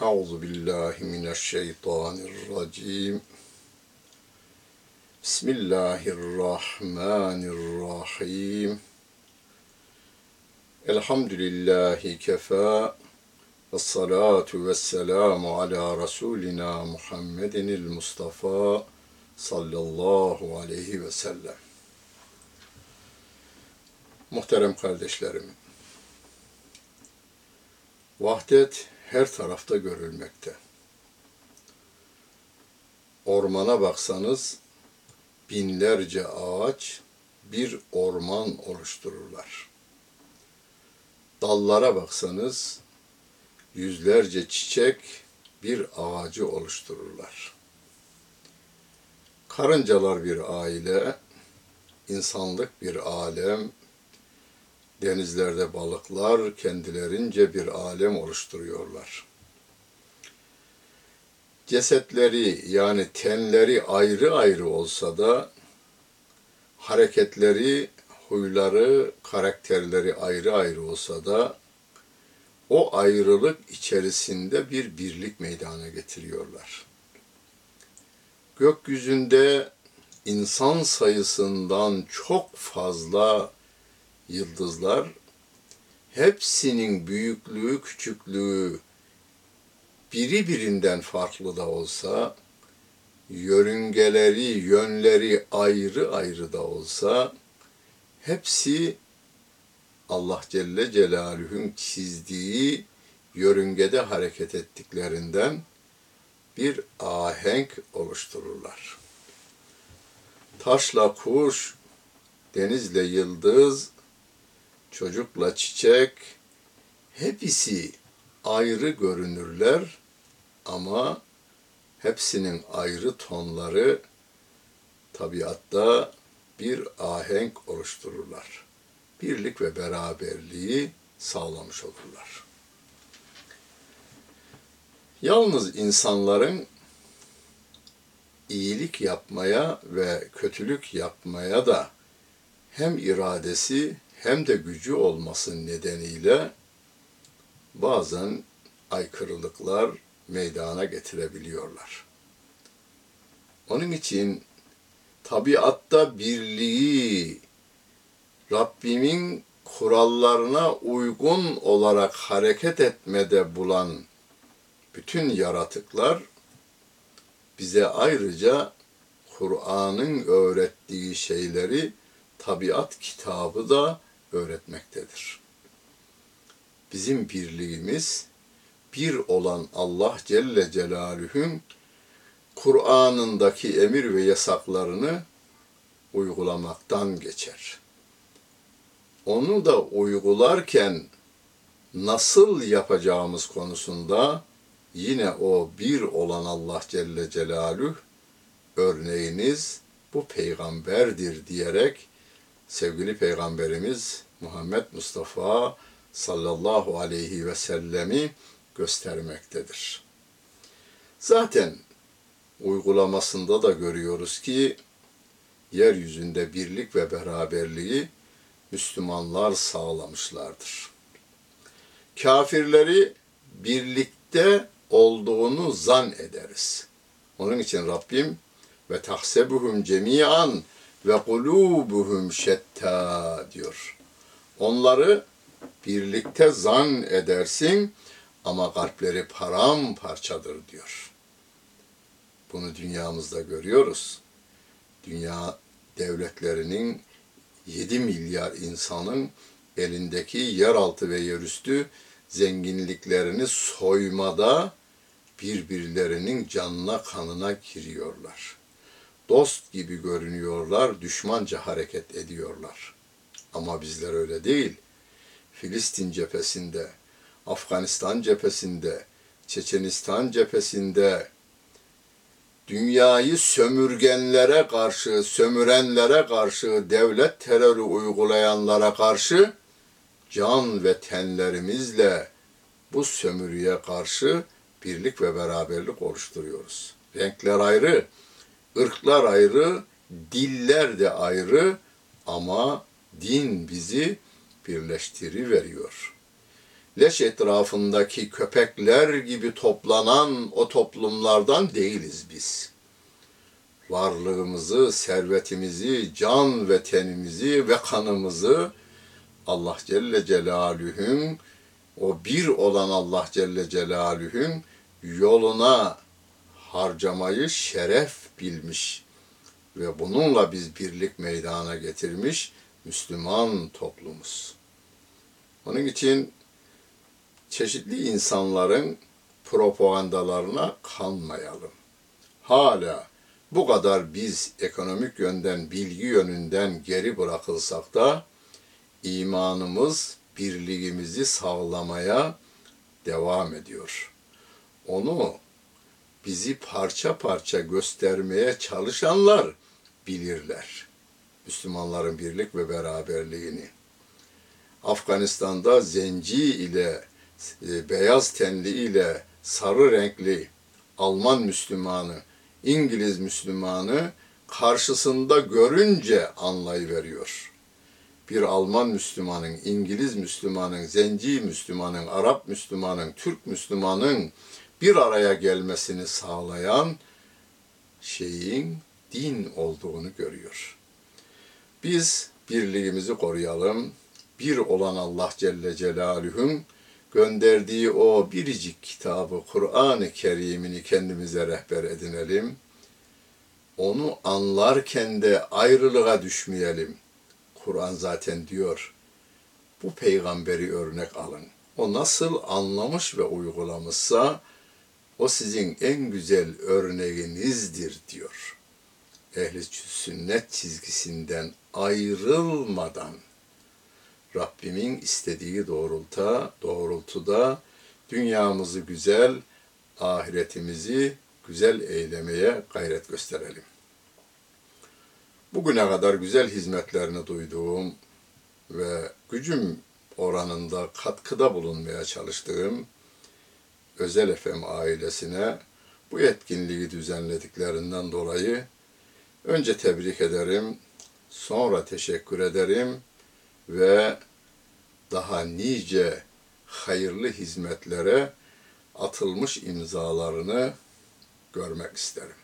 Euzu billahi mineşşeytanirracim. Bismillahirrahmanirrahim. Elhamdülillahi kefa. Ve salatu ve selamu ala Resulina Muhammedinil Mustafa sallallahu aleyhi ve sellem. Muhterem kardeşlerim, vahdet her tarafta görülmekte. Ormana baksanız binlerce ağaç bir orman oluştururlar. Dallara baksanız yüzlerce çiçek bir ağacı oluştururlar. Karıncalar bir aile, insanlık bir alem, denizlerde balıklar kendilerince bir alem oluşturuyorlar. Cesetleri yani tenleri ayrı ayrı olsa da hareketleri, huyları, karakterleri ayrı ayrı olsa da o ayrılık içerisinde bir birlik meydana getiriyorlar. Gökyüzünde insan sayısından çok fazla yıldızlar hepsinin büyüklüğü, küçüklüğü biri birinden farklı da olsa, yörüngeleri, yönleri ayrı ayrı da olsa, hepsi Allah Celle Celaluhu'nun çizdiği yörüngede hareket ettiklerinden bir ahenk oluştururlar. Taşla kuş, denizle yıldız, çocukla çiçek hepsi ayrı görünürler ama hepsinin ayrı tonları tabiatta bir ahenk oluştururlar. Birlik ve beraberliği sağlamış olurlar. Yalnız insanların iyilik yapmaya ve kötülük yapmaya da hem iradesi hem de gücü olması nedeniyle bazen aykırılıklar meydana getirebiliyorlar. Onun için tabiatta birliği Rabbimin kurallarına uygun olarak hareket etmede bulan bütün yaratıklar bize ayrıca Kur'an'ın öğrettiği şeyleri tabiat kitabı da öğretmektedir. Bizim birliğimiz bir olan Allah Celle Celaluhu'nun Kur'an'ındaki emir ve yasaklarını uygulamaktan geçer. Onu da uygularken nasıl yapacağımız konusunda yine o bir olan Allah Celle Celaluhu örneğiniz bu peygamberdir diyerek sevgili peygamberimiz Muhammed Mustafa sallallahu aleyhi ve sellemi göstermektedir. Zaten uygulamasında da görüyoruz ki yeryüzünde birlik ve beraberliği Müslümanlar sağlamışlardır. Kafirleri birlikte olduğunu zan ederiz. Onun için Rabbim ve tahsebuhum cemiyan ve kulubuhum şetta diyor. Onları birlikte zan edersin ama kalpleri paramparçadır diyor. Bunu dünyamızda görüyoruz. Dünya devletlerinin 7 milyar insanın elindeki yeraltı ve yerüstü zenginliklerini soymada birbirlerinin canına kanına giriyorlar. Dost gibi görünüyorlar, düşmanca hareket ediyorlar. Ama bizler öyle değil. Filistin cephesinde, Afganistan cephesinde, Çeçenistan cephesinde, dünyayı sömürgenlere karşı, sömürenlere karşı, devlet terörü uygulayanlara karşı can ve tenlerimizle bu sömürüye karşı birlik ve beraberlik oluşturuyoruz. Renkler ayrı, ırklar ayrı, diller de ayrı ama din bizi birleştiri veriyor. leş etrafındaki köpekler gibi toplanan o toplumlardan değiliz biz. Varlığımızı, servetimizi, can ve tenimizi ve kanımızı Allah Celle Celaluhu'nun o bir olan Allah Celle Celaluhu'nun yoluna harcamayı şeref bilmiş ve bununla biz birlik meydana getirmiş Müslüman toplumuz. Onun için çeşitli insanların propagandalarına kanmayalım. Hala bu kadar biz ekonomik yönden, bilgi yönünden geri bırakılsak da imanımız birliğimizi sağlamaya devam ediyor. Onu bizi parça parça göstermeye çalışanlar bilirler. Müslümanların birlik ve beraberliğini. Afganistan'da zenci ile e, beyaz tenli ile sarı renkli Alman Müslümanı, İngiliz Müslümanı karşısında görünce anlayıveriyor. Bir Alman Müslümanın, İngiliz Müslümanın, Zenci Müslümanın, Arap Müslümanın, Türk Müslümanın bir araya gelmesini sağlayan şeyin din olduğunu görüyor. Biz birliğimizi koruyalım. Bir olan Allah Celle Celaluhu'nun gönderdiği o biricik kitabı Kur'an-ı Kerim'ini kendimize rehber edinelim. Onu anlarken de ayrılığa düşmeyelim. Kur'an zaten diyor, bu peygamberi örnek alın. O nasıl anlamış ve uygulamışsa o sizin en güzel örneğinizdir diyor. Ehli sünnet çizgisinden ayrılmadan Rabbimin istediği doğrultuda, doğrultuda dünyamızı güzel, ahiretimizi güzel eylemeye gayret gösterelim. Bugüne kadar güzel hizmetlerini duyduğum ve gücüm oranında katkıda bulunmaya çalıştığım Özel FM ailesine bu etkinliği düzenlediklerinden dolayı önce tebrik ederim, sonra teşekkür ederim ve daha nice hayırlı hizmetlere atılmış imzalarını görmek isterim.